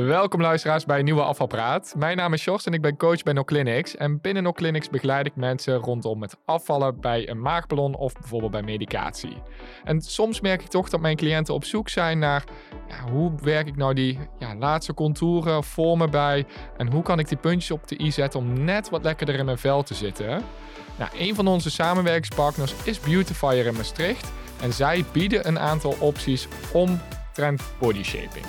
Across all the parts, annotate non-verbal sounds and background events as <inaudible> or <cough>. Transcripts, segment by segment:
Welkom luisteraars bij een nieuwe afvalpraat. Mijn naam is Jos en ik ben coach bij No Clinics. En binnen No Clinics begeleid ik mensen rondom het afvallen bij een maagballon of bijvoorbeeld bij medicatie. En soms merk ik toch dat mijn cliënten op zoek zijn naar ja, hoe werk ik nou die ja, laatste contouren vormen bij en hoe kan ik die puntjes op de i zetten om net wat lekkerder in mijn vel te zitten. Nou, een van onze samenwerkingspartners is Beautifier in Maastricht en zij bieden een aantal opties omtrent body shaping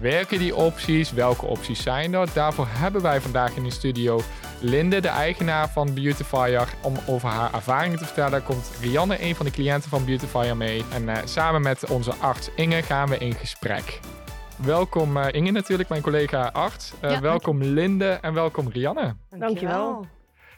werken die opties? Welke opties zijn er? Daarvoor hebben wij vandaag in de studio Linde, de eigenaar van Beautifier, om over haar ervaringen te vertellen. Daar komt Rianne, een van de cliënten van Beautifier, mee. En uh, samen met onze arts Inge gaan we in gesprek. Welkom uh, Inge natuurlijk, mijn collega arts. Uh, ja, welkom Linde en welkom Rianne. Dankjewel.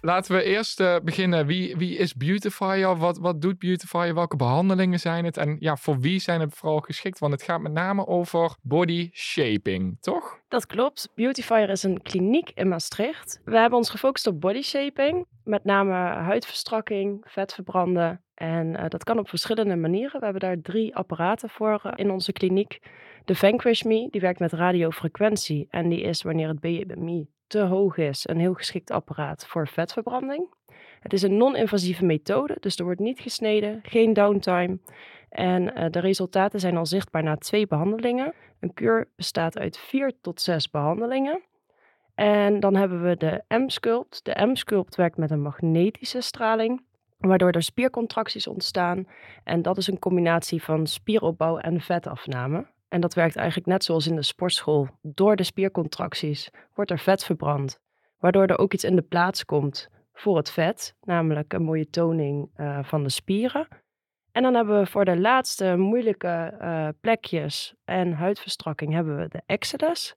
Laten we eerst uh, beginnen. Wie, wie is Beautifier? Wat, wat doet Beautifier? Welke behandelingen zijn het? En ja, voor wie zijn het vooral geschikt? Want het gaat met name over body shaping, toch? Dat klopt. Beautifier is een kliniek in Maastricht. We hebben ons gefocust op body shaping. Met name huidverstrakking, vetverbranden. En uh, dat kan op verschillende manieren. We hebben daar drie apparaten voor uh, in onze kliniek. De Vanquish Me, die werkt met radiofrequentie. En die is wanneer het BMI te hoog is, een heel geschikt apparaat voor vetverbranding. Het is een non-invasieve methode, dus er wordt niet gesneden, geen downtime. En uh, de resultaten zijn al zichtbaar na twee behandelingen. Een kuur bestaat uit vier tot zes behandelingen. En dan hebben we de M-sculpt. De M-sculpt werkt met een magnetische straling, waardoor er spiercontracties ontstaan. En dat is een combinatie van spieropbouw en vetafname. En dat werkt eigenlijk net zoals in de sportschool. Door de spiercontracties wordt er vet verbrand, waardoor er ook iets in de plaats komt voor het vet, namelijk een mooie toning uh, van de spieren. En dan hebben we voor de laatste moeilijke uh, plekjes en huidverstrakking hebben we de Exodus.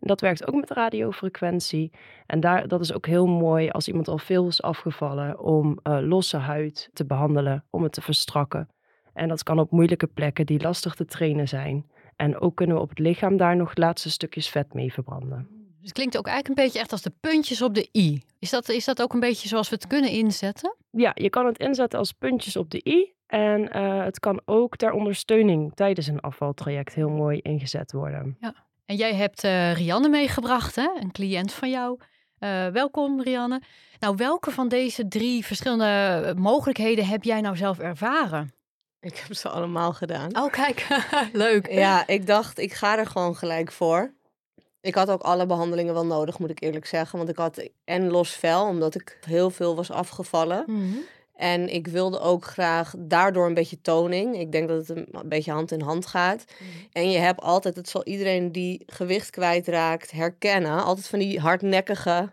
En dat werkt ook met radiofrequentie. En daar, dat is ook heel mooi als iemand al veel is afgevallen om uh, losse huid te behandelen, om het te verstrakken. En dat kan op moeilijke plekken die lastig te trainen zijn. En ook kunnen we op het lichaam daar nog laatste stukjes vet mee verbranden. Dus het klinkt ook eigenlijk een beetje echt als de puntjes op de i. Is dat, is dat ook een beetje zoals we het kunnen inzetten? Ja, je kan het inzetten als puntjes op de i. En uh, het kan ook ter ondersteuning tijdens een afvaltraject heel mooi ingezet worden. Ja. En jij hebt uh, Rianne meegebracht, hè? een cliënt van jou. Uh, welkom, Rianne. Nou, welke van deze drie verschillende mogelijkheden heb jij nou zelf ervaren? Ik heb ze allemaal gedaan. Oh, kijk, <laughs> leuk. Ja, ik dacht, ik ga er gewoon gelijk voor. Ik had ook alle behandelingen wel nodig, moet ik eerlijk zeggen. Want ik had en los vel, omdat ik heel veel was afgevallen. Mhm. En ik wilde ook graag daardoor een beetje toning. Ik denk dat het een beetje hand in hand gaat. Mhm. En je hebt altijd, het zal iedereen die gewicht kwijtraakt herkennen, altijd van die hardnekkige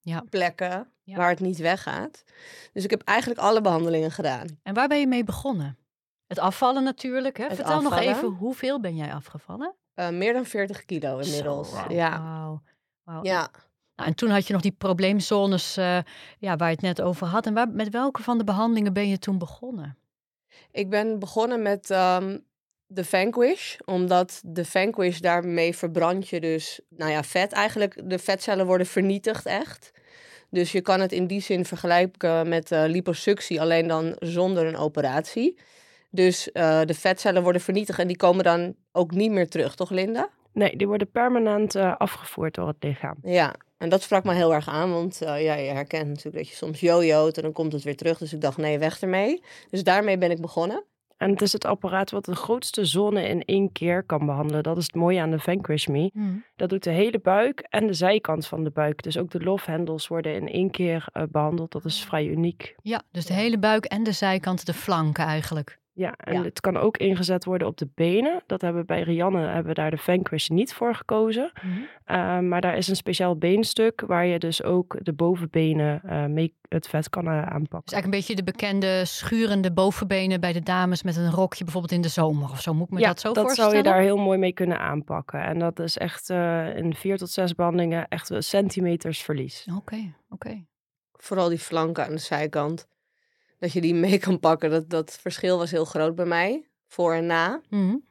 Ja. plekken Ja. waar het niet weggaat. Dus ik heb eigenlijk alle behandelingen gedaan. En waar ben je mee begonnen? Het afvallen natuurlijk. Hè? Het Vertel nog even, hoeveel ben jij afgevallen? Eh, meer dan 40 kilo inmiddels. Zo. Ja. Ja. Nou, en toen had je nog die probleemzones eh, ja, waar je het net over had. En waar, met welke van de behandelingen ben je toen begonnen? Ik ben begonnen met ehm, de Vanquish, omdat de Vanquish daarmee verbrand je dus, nou ja, vet eigenlijk. De vetcellen worden vernietigd echt. Dus je kan het in die zin vergelijken met eh, liposuctie, alleen dan zonder een operatie. Dus eh, de vetcellen worden vernietigd en die komen dan ook niet meer terug, toch Linda? Nee, die worden permanent uh, afgevoerd door het lichaam. Ja, en dat sprak me heel erg aan, want uh, ja, je herkent natuurlijk dat je soms jojoot en dan komt het weer terug. Dus ik dacht, nee, weg ermee. Dus daarmee ben ik begonnen. En het is het apparaat wat de grootste zone in één keer kan behandelen. Dat is het mooie aan de Vanquish Me. Hmm. Dat doet de hele buik en de zijkant van de buik. Dus ook de lofhendels worden in één keer uh, behandeld. Dat is vrij uniek. Ja, dus de hele buik en de zijkant, de flanken eigenlijk. Ja, en Ja. het kan ook ingezet worden op de benen. Dat hebben we bij Rianne hebben we daar de Vanquish niet voor gekozen. Mhm. Uh, maar daar is een speciaal beenstuk waar je dus ook de bovenbenen uh, mee het vet kan uh, aanpakken. Dus eigenlijk een beetje de bekende schurende bovenbenen bij de dames met een rokje bijvoorbeeld in de zomer of zo. Moet ik me ja, dat zo dat voorstellen? zou je daar heel mooi mee kunnen aanpakken. En dat is echt uh, in vier tot zes behandelingen echt wel centimeters verlies. Oké, okay, oké. Okay. Vooral die flanken aan de zijkant. Dat je die mee kan pakken. Dat, dat verschil was heel groot bij mij. Voor en na. Mm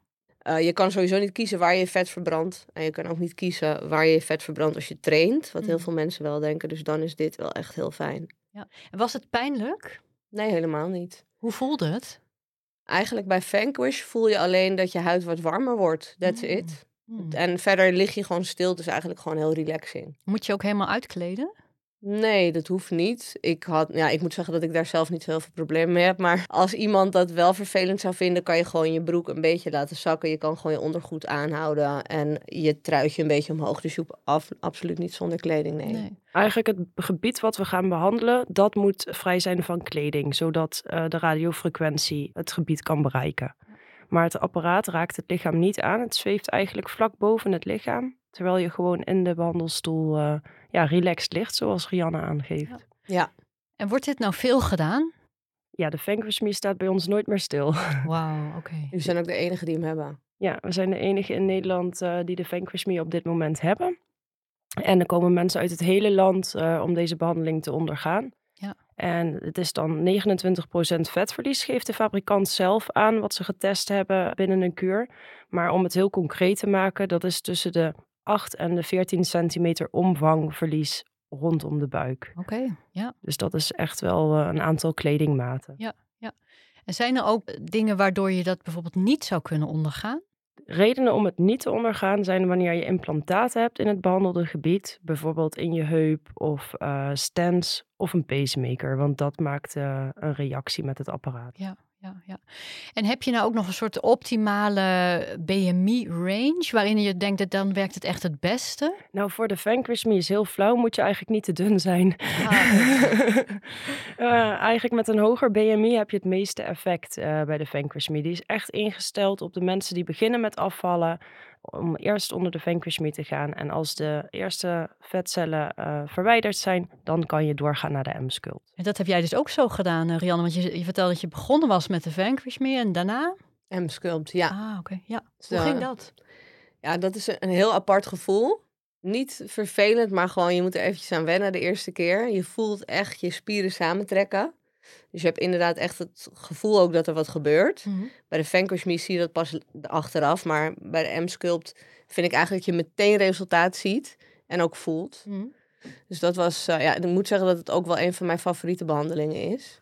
Uh, je kan sowieso niet kiezen waar je vet verbrandt. En je kan ook niet kiezen waar je vet verbrandt als je traint. Wat Mm. heel veel mensen wel denken. Dus dan is dit wel echt heel fijn. Ja. En was het pijnlijk? Nee, helemaal niet. Hoe voelde het? Eigenlijk bij Vanquish voel je alleen dat je huid wat warmer wordt. That's Mm. it. Hmm. En verder lig je gewoon stil. Het is eigenlijk gewoon heel relaxing. Moet je ook helemaal uitkleden? Nee, dat hoeft niet. Ik, had, ja, ik moet zeggen dat ik daar zelf niet zo heel veel problemen mee heb. Maar als iemand dat wel vervelend zou vinden, kan je gewoon je broek een beetje laten zakken. Je kan gewoon je ondergoed aanhouden en je truitje een beetje omhoog. Dus je hoeft af, absoluut niet zonder kleding, nee. Eigenlijk het gebied wat we gaan behandelen, dat moet vrij zijn van kleding, zodat eh, de radiofrequentie het gebied kan bereiken. Maar het apparaat raakt het lichaam niet aan. Het zweeft eigenlijk vlak boven het lichaam, terwijl je gewoon in de behandelstoel uh, ja, relaxed ligt, zoals Rianne aangeeft. Ja. ja. En wordt dit nou veel gedaan? Ja, de Vanquish Me staat bij ons nooit meer stil. <laughs> Wauw, oké. Okay. Jullie zijn ook de enige die hem hebben? Ja, we zijn de enige in Nederland uh, die de Vanquish Me op dit moment hebben. En er komen mensen uit het hele land uh, om deze behandeling te ondergaan. Ja. En het is dan 29% vetverlies, geeft de fabrikant zelf aan wat ze getest hebben binnen een kuur. Maar om het heel concreet te maken, dat is tussen de 8 en de 14 centimeter omvangverlies rondom de buik. Oké, okay, ja. Dus dat is echt wel uh, een aantal kledingmaten. Ja, ja. En zijn er ook dingen waardoor je dat bijvoorbeeld niet zou kunnen ondergaan? Redenen om het niet te ondergaan zijn wanneer je implantaten hebt in het behandelde gebied, bijvoorbeeld in je heup of uh, stents of een pacemaker, want dat maakt uh, een reactie met het apparaat. Ja, ja, ja. En heb je nou ook nog een soort optimale BMI-range waarin je denkt dat dan werkt het echt het beste? Nou, voor de Vanquish Me is heel flauw, moet je eigenlijk niet te dun zijn. Ah, uh, <laughs> eigenlijk met een hoger BMI heb je het meeste effect uh, bij de Vanquish Me. Die is echt ingesteld op de mensen die beginnen met afvallen, om eerst onder de Vanquish Me te gaan. En als de eerste vetcellen uh, verwijderd zijn, dan kan je doorgaan naar de M-sculpt. En dat heb jij dus ook zo gedaan, uh, Rianne? Want je, je vertelde dat je begonnen was met de Vanquish Me en daarna? M-sculpt, ja. Ah, oké. Okay. Ja. Zo. Hoe ging dat? Ja, dat is een heel apart gevoel. Niet vervelend, maar gewoon je moet er eventjes aan wennen de eerste keer. Je voelt echt je spieren samentrekken. Dus je hebt inderdaad echt het gevoel ook dat er wat gebeurt. Mhm. Bij de Vanquish je dat pas achteraf. Maar bij de M-sculpt vind ik eigenlijk dat je meteen resultaat ziet. En ook voelt. Mhm. Dus dat was, uh, ja, ik moet zeggen dat het ook wel een van mijn favoriete behandelingen is.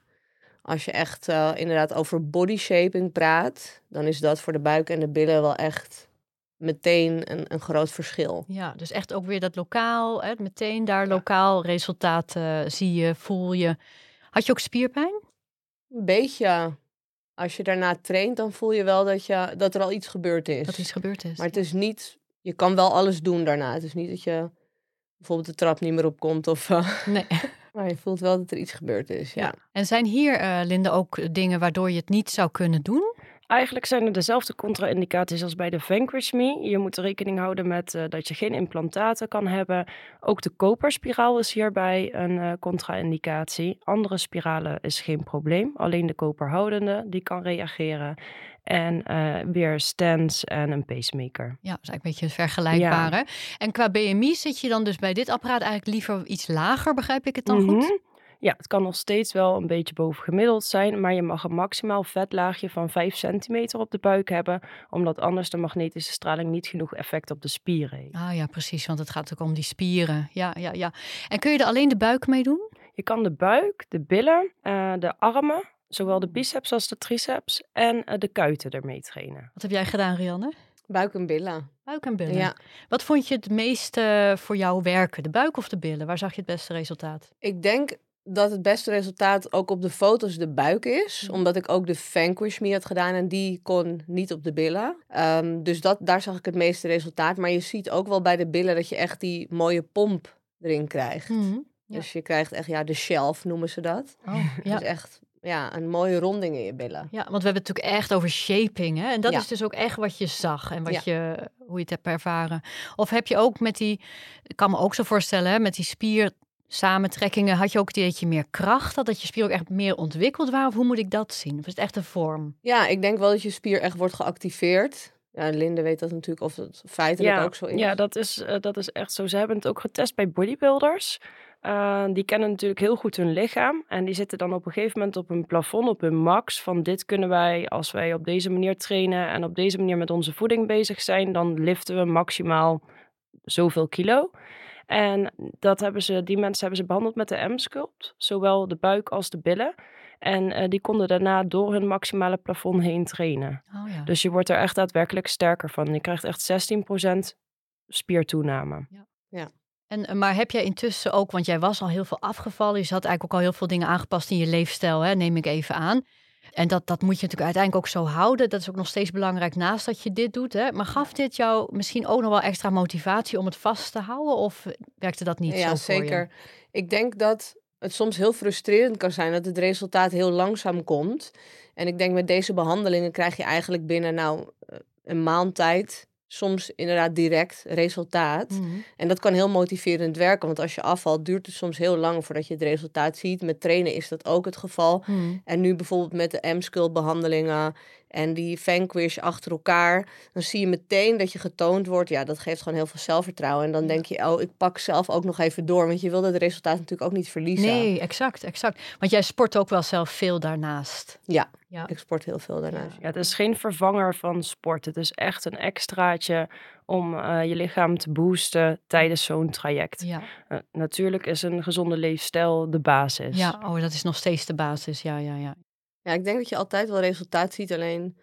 Als je echt uh, inderdaad over body shaping praat, dan is dat voor de buik en de billen wel echt meteen een, een groot verschil. Ja, dus echt ook weer dat lokaal, hè, meteen daar lokaal resultaten uh, zie je, voel je. Had je ook spierpijn? Een beetje. Als je daarna traint, dan voel je wel dat, je, dat er al iets gebeurd is. Dat iets gebeurd is. Maar het is niet, je kan wel alles doen daarna. Het is niet dat je bijvoorbeeld de trap niet meer opkomt of... Uh, nee. <laughs> Maar je voelt wel dat er iets gebeurd is, ja. ja. En zijn hier, uh, Linde, ook dingen waardoor je het niet zou kunnen doen? Eigenlijk zijn er dezelfde contra-indicaties als bij de Vanquish Me. Je moet rekening houden met uh, dat je geen implantaten kan hebben. Ook de koperspiraal is hierbij een uh, contra-indicatie. Andere spiralen is geen probleem. Alleen de koperhoudende die kan reageren. En uh, weer stents en een pacemaker. Ja, dat is eigenlijk een beetje. Ja. Hè? En qua BMI zit je dan dus bij dit apparaat eigenlijk liever iets lager, begrijp ik het dan goed? Mm -hmm. Ja, het kan nog steeds wel een beetje boven gemiddeld zijn, maar je mag een maximaal vetlaagje van 5 centimeter op de buik hebben, omdat anders de magnetische straling niet genoeg effect op de spieren heeft. Ah ja, precies, want het gaat ook om die spieren. Ja, ja, ja. En kun je er alleen de buik mee doen? Je kan de buik, de billen, uh, de armen, zowel de biceps als de triceps en uh, de kuiten ermee trainen. Wat heb jij gedaan, Rianne? Buik en billen. Buik en billen. Ja. Wat vond je het meeste voor jou werken? De buik of de billen? Waar zag je het beste resultaat? Ik denk dat het beste resultaat ook op de foto's de buik is. Mhm. Omdat ik ook de Vanquish Me had gedaan en die kon niet op de billen. Um, dus dat, daar zag ik het meeste resultaat. Maar je ziet ook wel bij de billen dat je echt die mooie pomp erin krijgt. Mhm, ja. Dus je krijgt echt, ja, de shelf noemen ze dat. Oh, <laughs> ja. Dus echt ja, een mooie ronding in je billen. Ja, want we hebben het natuurlijk echt over shaping. Hè? En dat Ja. is dus ook echt wat je zag en wat Ja. je, hoe je het hebt ervaren. Of heb je ook met die, ik kan me ook zo voorstellen, hè, met die spier samentrekkingen, had je ook dat je meer kracht had, dat je spier ook echt meer ontwikkeld waren? Of hoe moet ik dat zien? Of is het echt een vorm? Ja, ik denk wel dat je spier echt wordt geactiveerd. Ja, Linde weet dat natuurlijk of het feitelijk Ja, ook zo is. ja dat, is, eh, dat is echt zo. Ze hebben het ook getest bij bodybuilders. Uh, die kennen natuurlijk heel goed hun lichaam. En die zitten dan op een gegeven moment op een plafond, op hun max. Van dit kunnen wij, als wij op deze manier trainen en op deze manier met onze voeding bezig zijn, dan liften we maximaal zoveel kilo. En dat hebben ze, die mensen hebben ze behandeld met de M-sculpt. Zowel de buik als de billen. En eh, die konden daarna door hun maximale plafond heen trainen. Oh ja. Dus je wordt er echt daadwerkelijk sterker van. Je krijgt echt 16% spiertoename. En, eh, maar heb jij intussen ook, want jij was al heel veel afgevallen, je had eigenlijk ook al heel veel dingen aangepast in je leefstijl, hè, neem ik even aan. En dat, dat moet je natuurlijk uiteindelijk ook zo houden. Dat is ook nog steeds belangrijk naast dat je dit doet. Hè? Maar gaf dit jou misschien ook nog wel extra motivatie om het vast te houden? Of werkte dat niet ja, zo voor je? zeker. Ik denk dat het soms heel frustrerend kan zijn dat het resultaat heel langzaam komt. En ik denk met deze behandelingen krijg je eigenlijk binnen nou eh, een maand tijd soms inderdaad direct resultaat. Mhm. En dat kan heel motiverend werken, want als je afvalt duurt het soms heel lang voordat je het resultaat ziet. Met trainen is dat ook het geval. Mhm. En nu bijvoorbeeld met de M-skill behandelingen en die Vanquish achter elkaar, dan zie je meteen dat je getoond wordt. Ja, dat geeft gewoon heel veel zelfvertrouwen. En dan denk je, oh, ik pak zelf ook nog even door, want je wil het resultaat natuurlijk ook niet verliezen. Nee, exact, exact. Want jij sport ook wel zelf veel daarnaast. Ja, Ja. ik sport heel veel daarnaast. Ja, het is geen vervanger van sport. Het is echt een extraatje om eh, je lichaam te boosten tijdens zo'n traject. Ja, Eh, natuurlijk is een gezonde leefstijl de basis. ja, oh, dat is nog steeds de basis. Ja, ja, ja. Ja, ik denk dat je altijd wel resultaat ziet, alleen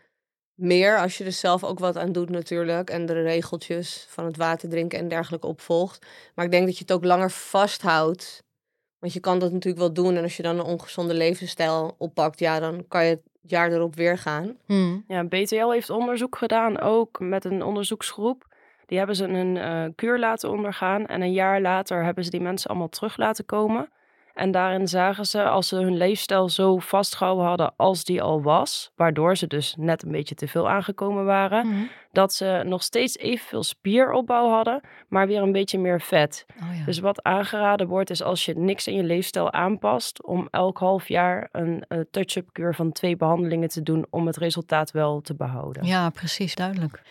meer als je er zelf ook wat aan doet natuurlijk. En de regeltjes van het water drinken en dergelijke opvolgt. Maar ik denk dat je het ook langer vasthoudt. Want je kan dat natuurlijk wel doen. En als je dan een ongezonde levensstijl oppakt, ja, dan kan je het jaar erop weer gaan. Hm. Ja, BTL heeft onderzoek gedaan, ook met een onderzoeksgroep. Die hebben ze een eh, kuur laten ondergaan. En een jaar later hebben ze die mensen allemaal terug laten komen. En daarin zagen ze, als ze hun leefstijl zo vastgehouden hadden als die al was, waardoor ze dus net een beetje te veel aangekomen waren, Hm. dat ze nog steeds evenveel spieropbouw hadden, maar weer een beetje meer vet. Oh, ja. Dus wat aangeraden wordt, is als je niks in je leefstijl aanpast, om elk half jaar een eh, touch-up kuur van twee behandelingen te doen om het resultaat wel te behouden. Ja, precies, duidelijk.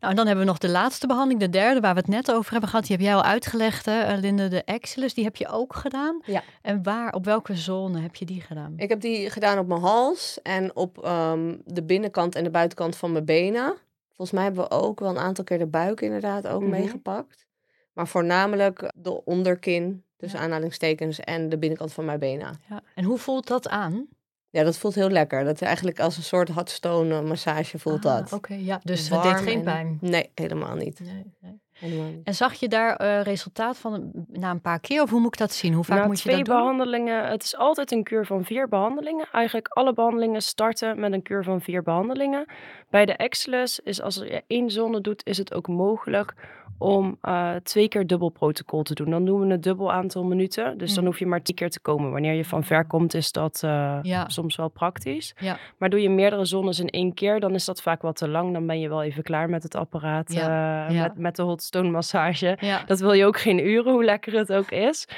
Nou, en dan hebben we nog de laatste behandeling, de derde, waar we het net over hebben gehad. Die heb jij al uitgelegd, hè, eh, Linde, de Exilus. Die heb je ook gedaan. Ja. En waar, op welke zone heb je die gedaan? Ik heb die gedaan op mijn hals en op ehm, de binnenkant en de buitenkant van mijn benen. Volgens mij hebben we ook wel een aantal keer de buik inderdaad ook Mhm. meegepakt. Maar voornamelijk de onderkin, dus Ja. aanhalingstekens, en de binnenkant van mijn benen. Ja. En hoe voelt dat aan? Ja, dat voelt heel lekker. Dat is eigenlijk als een soort hotstone massage voelt Ah, dat. Oké, ja. Dus het deed Warm geen en- pijn. Nee, helemaal niet. Nee, nee. Helemaal niet. En zag je daar eh, resultaat van een- na een paar keer? Of hoe moet ik dat zien? Hoe vaak Na moet je twee dat doen? behandelingen, het is altijd een kuur van vier behandelingen. Eigenlijk alle behandelingen starten met een kuur van vier behandelingen. Bij de Excelus is als je één zone doet, is het ook mogelijk om eh, twee keer dubbel protocol te doen. Dan doen we een dubbel aantal minuten. Dus dan Mm. hoef je maar tien keer te komen. Wanneer je van ver komt, is dat eh, Ja. soms wel praktisch. Ja. Maar doe je meerdere zones in één keer, dan is dat vaak wat te lang. Dan ben je wel even klaar met het apparaat, Ja, eh. Met, met de hot stone massage. Ja. Dat wil je ook geen uren, hoe lekker het ook is.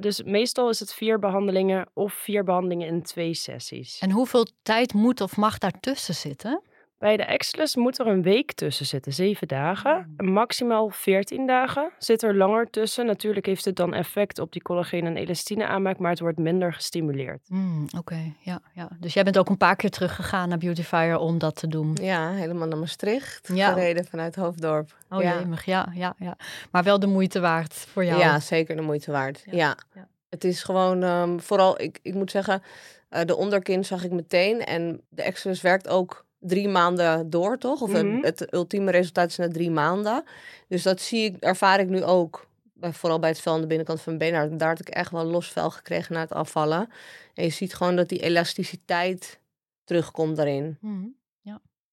Dus meestal is het vier behandelingen of vier behandelingen in twee sessies. En hoeveel tijd moet of mag daartussen zitten? Bij de Excelus moet er een week tussen zitten, zeven dagen. Maximaal 14 dagen zit er langer tussen. Natuurlijk heeft het dan effect op die collageen en elastine aanmaak, maar het wordt minder gestimuleerd. Hmm, Oké, ja, ja. Dus jij bent ook een paar keer teruggegaan naar Beautifier om dat te doen. Ja, helemaal naar Maastricht. Ja. Gereden vanuit Hoofddorp. Oh ja. jemig, ja, ja, ja. Maar wel de moeite waard voor jou. Ja, zeker de moeite waard. Ja, Ja. ja. Het is gewoon, ehm, vooral, ik, ik moet zeggen, eh, de onderkin zag ik meteen. En de Exodus werkt ook drie maanden door, toch? Of het- Mhm. het ultieme resultaat is na drie maanden. Dus dat zie ik, ervaar ik nu ook. Vooral bij het vel aan de binnenkant van mijn benen. Daar had ik echt wel los vel gekregen na het afvallen. En je ziet gewoon dat die elasticiteit terugkomt daarin. Hmm.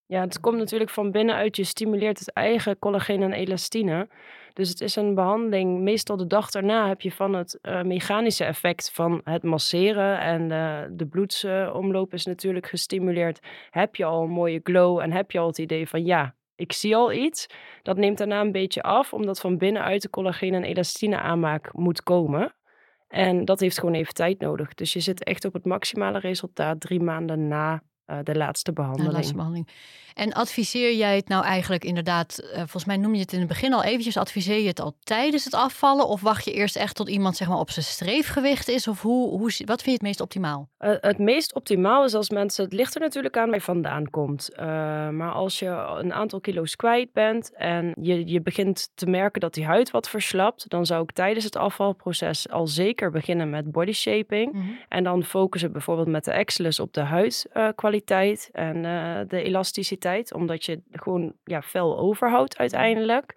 Ja, het komt natuurlijk van binnenuit. Je stimuleert het eigen collageen en elastine. Dus het is een behandeling. Meestal de dag daarna heb je van het eh, mechanische effect van het masseren. En eh, de bloedsomloop is natuurlijk gestimuleerd. Heb je al een mooie glow en heb je al het idee van ja, ik zie al iets. Dat neemt daarna een beetje af, omdat van binnenuit de collageen en elastine aanmaak moet komen. En dat heeft gewoon even tijd nodig. Dus je zit echt op het maximale resultaat drie maanden na uh, de laatste behandeling. De laatste behandeling. En adviseer jij het nou eigenlijk inderdaad, uh, volgens mij noem je het in het begin al eventjes, adviseer je het al tijdens het afvallen of wacht je eerst echt tot iemand zeg maar op zijn streefgewicht is? Of hoe, hoe, wat vind je het meest optimaal? Uh, het meest optimaal is als mensen, het ligt er natuurlijk aan waar je vandaan komt. maar als je een aantal kilo's kwijt bent en je, je begint te merken dat die huid wat verslapt, dan zou ik tijdens het afvalproces al zeker beginnen met body shaping. Mm -hmm. En dan focussen bijvoorbeeld met de Excellus op de huidkwaliteit en de elasticiteit omdat je gewoon ja, fel overhoudt uiteindelijk.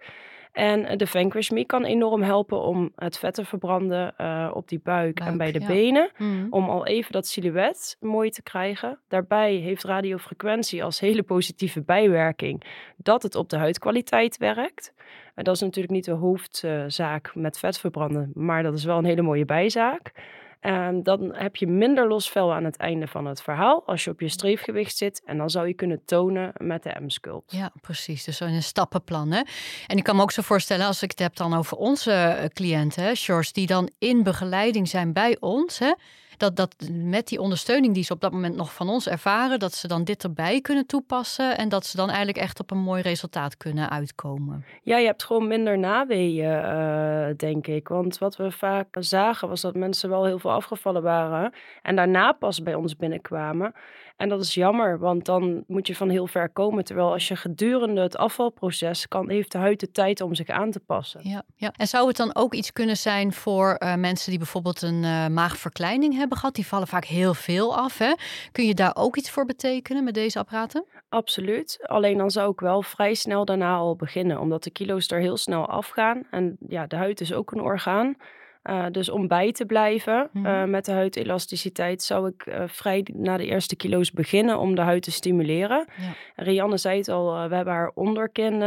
En de Vanquish Me kan enorm helpen om het vet te verbranden uh, op die buik, en bij de ja. benen. Mhm. Om al even dat silhouet mooi te krijgen. Daarbij heeft radiofrequentie als hele positieve bijwerking dat het op de huidkwaliteit werkt. Dat is natuurlijk niet de hoofdzaak met vet verbranden, maar dat is wel een hele mooie bijzaak. En dan heb je minder los vel aan het einde van het verhaal als je op je streefgewicht zit. En dan zou je kunnen tonen met de M-sculpt. Ja, precies. Dus een stappenplan. Hè? En ik kan me ook zo voorstellen, als ik het heb dan over onze eh, cliënten, Shores, die dan in begeleiding zijn bij ons. Hè, dat, dat met die ondersteuning die ze op dat moment nog van ons ervaren, dat ze dan dit erbij kunnen toepassen en dat ze dan eigenlijk echt op een mooi resultaat kunnen uitkomen. Ja, je hebt gewoon minder naweeën, uh, denk ik. Want wat we vaak zagen was dat mensen wel heel veel afgevallen waren en daarna pas bij ons binnenkwamen. En dat is jammer, want dan moet je van heel ver komen. Terwijl als je gedurende het afvalproces kan, heeft de huid de tijd om zich aan te passen. Ja, ja. En zou het dan ook iets kunnen zijn voor uh, mensen die bijvoorbeeld een uh, maagverkleining hebben gehad? Die vallen vaak heel veel af. Hè? Kun je daar ook iets voor betekenen met deze apparaten? Absoluut. Alleen dan zou ik wel vrij snel daarna al beginnen, omdat de kilo's er heel snel afgaan. En ja, de huid is ook een orgaan. Uh, dus om bij te blijven Mhm. uh, met de huidelasticiteit zou ik uh, vrij na de eerste kilo's beginnen om de huid te stimuleren. Ja. Rianne zei het al, we hebben haar onderkin,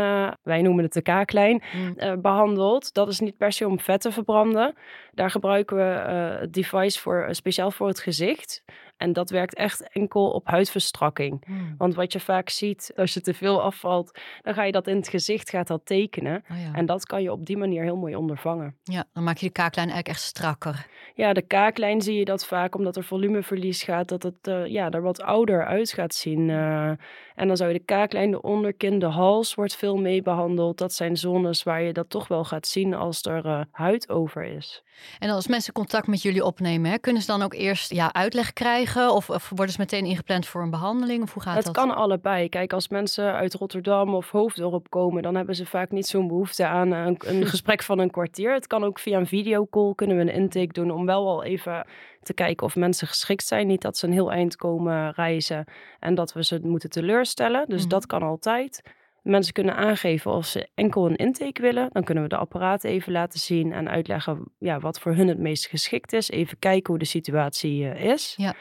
wij noemen het de kaaklijn, Mm. behandeld. Dat is niet per se om vet te verbranden. Daar gebruiken we het device voor, speciaal voor het gezicht. En dat werkt echt enkel op huidverstrakking. Mm. Want wat je vaak ziet, als je te veel afvalt, dan ga je dat in het gezicht gaat dat tekenen. Oh ja. En dat kan je op die manier heel mooi ondervangen. ja, dan maak je de kaaklijn eigenlijk echt strakker. Ja, de kaaklijn zie je dat vaak omdat er volumeverlies gaat, dat het uh, ja, er wat ouder uit gaat zien. Uh, en dan zou je de kaaklijn, de onderkin, de hals wordt veel mee behandeld. Dat zijn zones waar je dat toch wel gaat zien als er uh, huid over is. En als mensen contact met jullie opnemen, hè, kunnen ze dan ook eerst ja, uitleg krijgen? Of, of worden ze meteen ingepland voor een behandeling? Of hoe gaat het dat? kan allebei. Kijk, als mensen uit Rotterdam of Hoofddorp komen, dan hebben ze vaak niet zo'n behoefte aan een, een <laughs> gesprek van een kwartier. Het kan ook via een videocall, kunnen we een intake doen om wel al even te kijken of mensen geschikt zijn. Niet dat ze een heel eind komen reizen en dat we ze moeten teleurstellen. Dus Mhm. dat kan altijd. Mensen kunnen aangeven of ze enkel een intake willen. Dan kunnen we de apparaten even laten zien en uitleggen ja, wat voor hun het meest geschikt is. Even kijken hoe de situatie uh, is. Ja.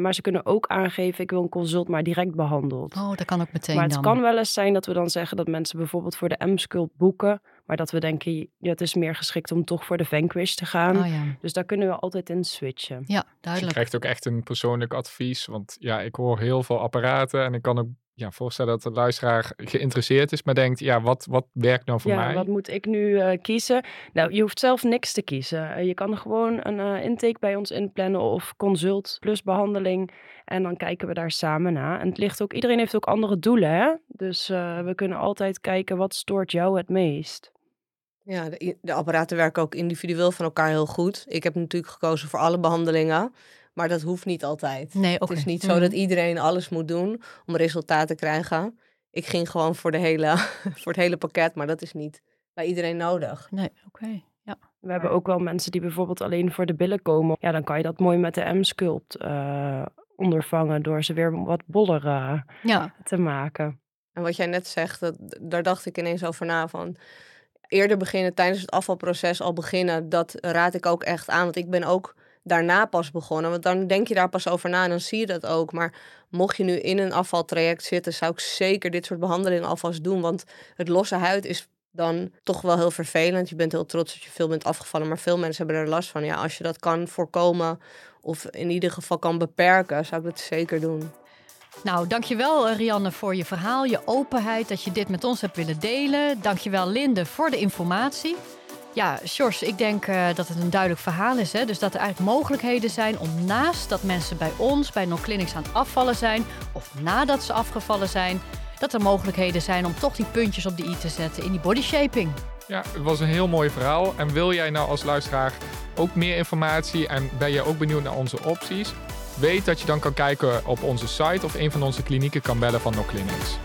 Maar ze kunnen ook aangeven, ik wil een consult maar direct behandeld. Oh, dat kan ook meteen maar het dan. kan wel eens zijn dat we dan zeggen dat mensen bijvoorbeeld voor de M-sculpt boeken. Maar dat we denken, ja, het is meer geschikt om toch voor de Vanquish te gaan. Oh ja, Dus daar kunnen we altijd in switchen. ja Dus je duidelijk. krijgt ook echt een persoonlijk advies. Want ja, ik hoor heel veel apparaten. En ik kan ook ja, voorstellen dat de luisteraar geïnteresseerd is. Maar denkt, ja, wat, wat werkt nou voor ja, mij? wat moet ik nu eh, kiezen? Nou, je hoeft zelf niks te kiezen. Eh, je kan gewoon een eh, intake bij ons inplannen of consult plus behandeling. En dan kijken we daar samen naar. En het ligt ook, iedereen heeft ook andere doelen, hè? Dus eh, we kunnen altijd kijken, wat stoort jou het meest? Ja, de, de apparaten werken ook individueel van elkaar heel goed. Ik heb natuurlijk gekozen voor alle behandelingen. Maar dat hoeft niet altijd. Nee, oké. Het is niet zo Mhm. dat iedereen alles moet doen om resultaat te krijgen. Ik ging gewoon voor, de hele, <laughs> voor het hele pakket, maar dat is niet bij iedereen nodig. Nee, oké. Ja. We hebben ook wel mensen die bijvoorbeeld alleen voor de billen komen. Ja, dan kan je dat mooi met de M-sculpt eh, ondervangen door ze weer wat boller eh, ja, te maken. En wat jij net zegt, dat, daar dacht ik ineens over na van... Eerder beginnen tijdens het afvalproces al beginnen, dat raad ik ook echt aan. Want ik ben ook daarna pas begonnen. Want dan denk je daar pas over na en dan zie je dat ook. Maar mocht je nu in een afvaltraject zitten, zou ik zeker dit soort behandelingen alvast doen. Want het losse huid is dan toch wel heel vervelend. Je bent heel trots dat je veel bent afgevallen, maar veel mensen hebben er last van. Ja, als je dat kan voorkomen of in ieder geval kan beperken, zou ik dat zeker doen. Nou, dankjewel eh, Rianne voor je verhaal, je openheid dat je dit met ons hebt willen delen. Dankjewel Linde voor de informatie. Ja, Sjors, ik denk uh, dat het een duidelijk verhaal is. Hè? Dus dat er eigenlijk mogelijkheden zijn om naast dat mensen bij ons, bij No Clinics aan het afvallen zijn, of nadat ze afgevallen zijn, dat er mogelijkheden zijn om toch die puntjes op de i te zetten in die body shaping. Ja, het was een heel mooi verhaal. En wil jij nou als luisteraar ook meer informatie en ben je ook benieuwd naar onze opties? Weet dat je dan kan kijken op onze site of een van onze klinieken kan bellen van No Clinics.